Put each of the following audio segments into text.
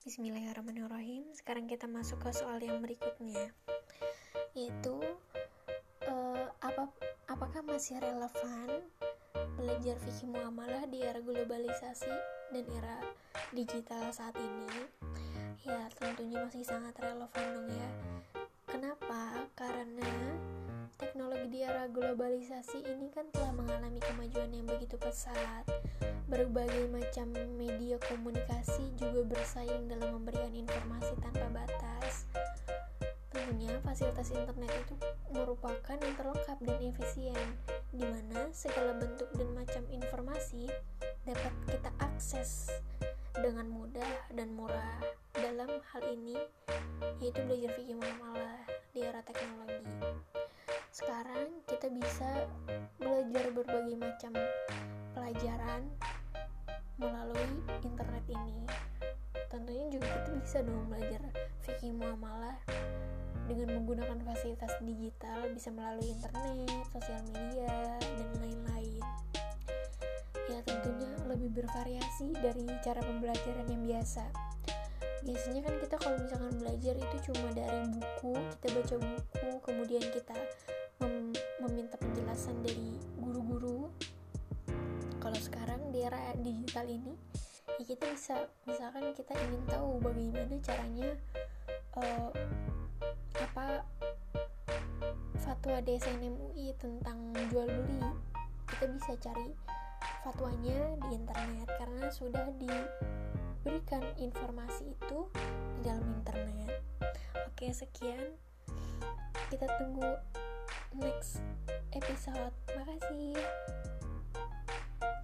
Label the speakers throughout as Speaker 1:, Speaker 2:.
Speaker 1: Bismillahirrahmanirrahim. Sekarang kita masuk ke soal yang berikutnya, yaitu uh, apa apakah masih relevan belajar fikih muamalah di era globalisasi dan era digital saat ini? Ya, tentunya masih sangat relevan dong ya. Kenapa? Karena teknologi di era globalisasi ini kan telah mengalami kemajuan yang begitu pesat Berbagai macam media komunikasi juga bersaing dalam memberikan informasi tanpa batas. Tentunya fasilitas internet itu merupakan yang terlengkap dan efisien, di mana segala bentuk dan macam informasi dapat kita akses dengan mudah dan murah. Dalam hal ini, yaitu belajar fikih muamalah di era teknologi. Sekarang kita bisa belajar berbagai macam pelajaran melalui internet ini tentunya juga kita bisa dong belajar fikih muamalah dengan menggunakan fasilitas digital bisa melalui internet, sosial media, dan lain-lain. Ya tentunya lebih bervariasi dari cara pembelajaran yang biasa. Biasanya kan kita kalau misalkan belajar itu cuma dari buku kita baca buku kemudian kita mem meminta penjelasan dari era digital ini ya kita bisa misalkan kita ingin tahu bagaimana caranya uh, apa fatwa DSN MUI tentang jual beli. Kita bisa cari fatwanya di internet karena sudah diberikan informasi itu di dalam internet. Oke sekian. Kita tunggu next episode. Makasih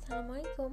Speaker 1: Assalamualaikum